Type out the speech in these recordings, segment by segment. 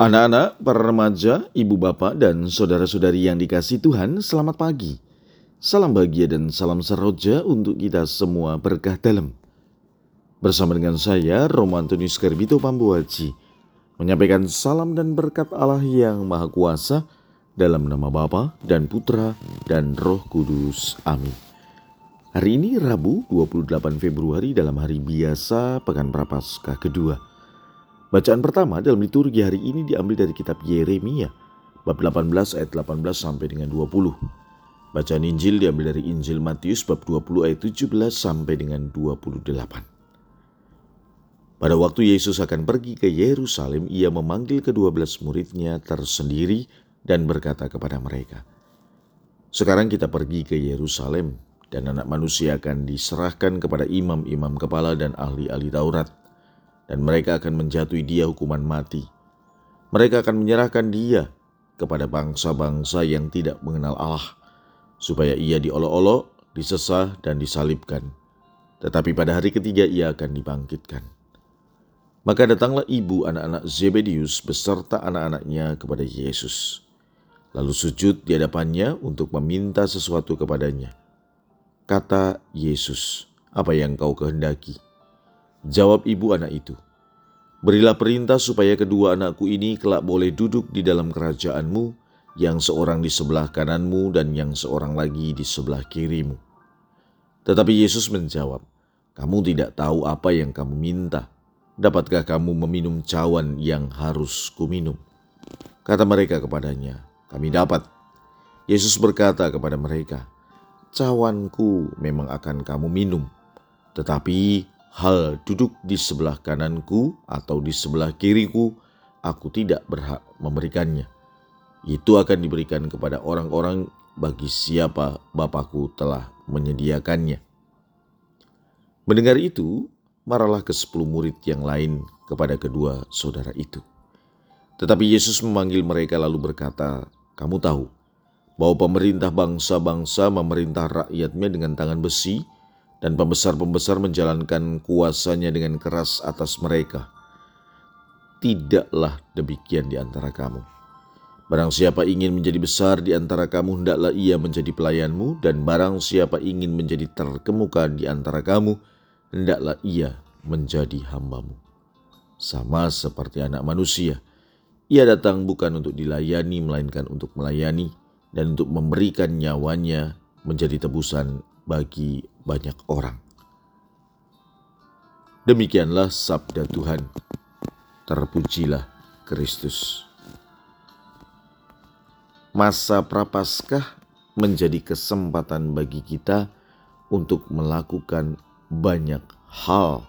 Anak-anak, para remaja, ibu bapak, dan saudara-saudari yang dikasih Tuhan, selamat pagi. Salam bahagia dan salam seroja untuk kita semua berkah dalam. Bersama dengan saya, Romo Antonius Garbito Pambuaji, menyampaikan salam dan berkat Allah yang Maha Kuasa dalam nama Bapa dan Putra dan Roh Kudus. Amin. Hari ini Rabu 28 Februari dalam hari biasa Pekan Prapaskah kedua. Bacaan pertama dalam liturgi hari ini diambil dari kitab Yeremia bab 18 ayat 18 sampai dengan 20. Bacaan Injil diambil dari Injil Matius bab 20 ayat 17 sampai dengan 28. Pada waktu Yesus akan pergi ke Yerusalem, ia memanggil kedua belas muridnya tersendiri dan berkata kepada mereka, Sekarang kita pergi ke Yerusalem, dan anak manusia akan diserahkan kepada imam-imam kepala dan ahli-ahli Taurat dan mereka akan menjatuhi dia hukuman mati. Mereka akan menyerahkan dia kepada bangsa-bangsa yang tidak mengenal Allah, supaya ia diolok-olok, disesah, dan disalibkan. Tetapi pada hari ketiga ia akan dibangkitkan. Maka datanglah ibu anak-anak Zebedius beserta anak-anaknya kepada Yesus. Lalu sujud di hadapannya untuk meminta sesuatu kepadanya. Kata Yesus, apa yang kau kehendaki? Jawab ibu anak itu, Berilah perintah supaya kedua anakku ini kelak boleh duduk di dalam kerajaanmu, yang seorang di sebelah kananmu dan yang seorang lagi di sebelah kirimu. Tetapi Yesus menjawab, Kamu tidak tahu apa yang kamu minta. Dapatkah kamu meminum cawan yang harus kuminum? Kata mereka kepadanya, Kami dapat. Yesus berkata kepada mereka, Cawanku memang akan kamu minum, tetapi hal duduk di sebelah kananku atau di sebelah kiriku, aku tidak berhak memberikannya. Itu akan diberikan kepada orang-orang bagi siapa Bapakku telah menyediakannya. Mendengar itu, marahlah ke sepuluh murid yang lain kepada kedua saudara itu. Tetapi Yesus memanggil mereka lalu berkata, Kamu tahu bahwa pemerintah bangsa-bangsa memerintah rakyatnya dengan tangan besi, dan pembesar-pembesar menjalankan kuasanya dengan keras atas mereka. Tidaklah demikian di antara kamu. Barang siapa ingin menjadi besar di antara kamu, hendaklah ia menjadi pelayanmu, dan barang siapa ingin menjadi terkemuka di antara kamu, hendaklah ia menjadi hambamu. Sama seperti anak manusia, ia datang bukan untuk dilayani, melainkan untuk melayani, dan untuk memberikan nyawanya menjadi tebusan bagi banyak orang. Demikianlah sabda Tuhan. Terpujilah Kristus. Masa prapaskah menjadi kesempatan bagi kita untuk melakukan banyak hal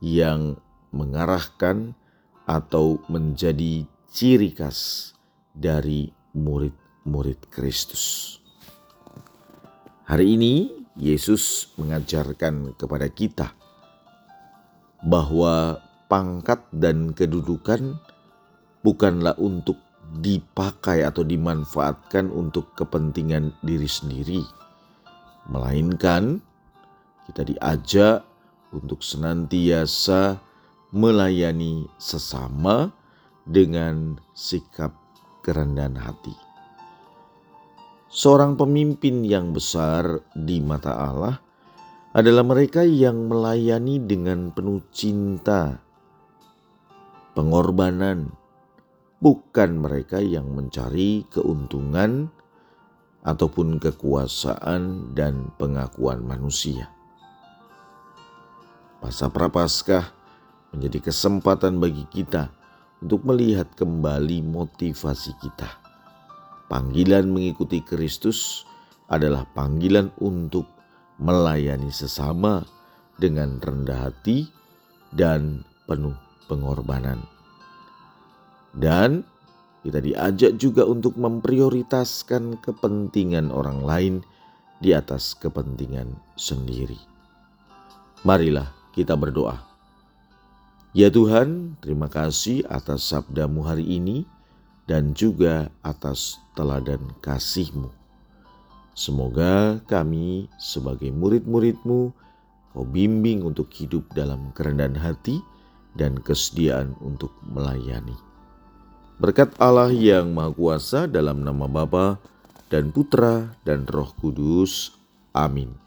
yang mengarahkan atau menjadi ciri khas dari murid-murid Kristus. Hari ini Yesus mengajarkan kepada kita bahwa pangkat dan kedudukan bukanlah untuk dipakai atau dimanfaatkan untuk kepentingan diri sendiri, melainkan kita diajak untuk senantiasa melayani sesama dengan sikap kerendahan hati. Seorang pemimpin yang besar di mata Allah adalah mereka yang melayani dengan penuh cinta, pengorbanan, bukan mereka yang mencari keuntungan ataupun kekuasaan dan pengakuan manusia. Masa Prapaskah menjadi kesempatan bagi kita untuk melihat kembali motivasi kita Panggilan mengikuti Kristus adalah panggilan untuk melayani sesama dengan rendah hati dan penuh pengorbanan. Dan kita diajak juga untuk memprioritaskan kepentingan orang lain di atas kepentingan sendiri. Marilah kita berdoa. Ya Tuhan, terima kasih atas sabdamu hari ini dan juga atas teladan kasih-Mu. Semoga kami sebagai murid-murid-Mu, Kau bimbing untuk hidup dalam kerendahan hati dan kesediaan untuk melayani. Berkat Allah yang Maha Kuasa dalam nama Bapa dan Putra dan Roh Kudus. Amin.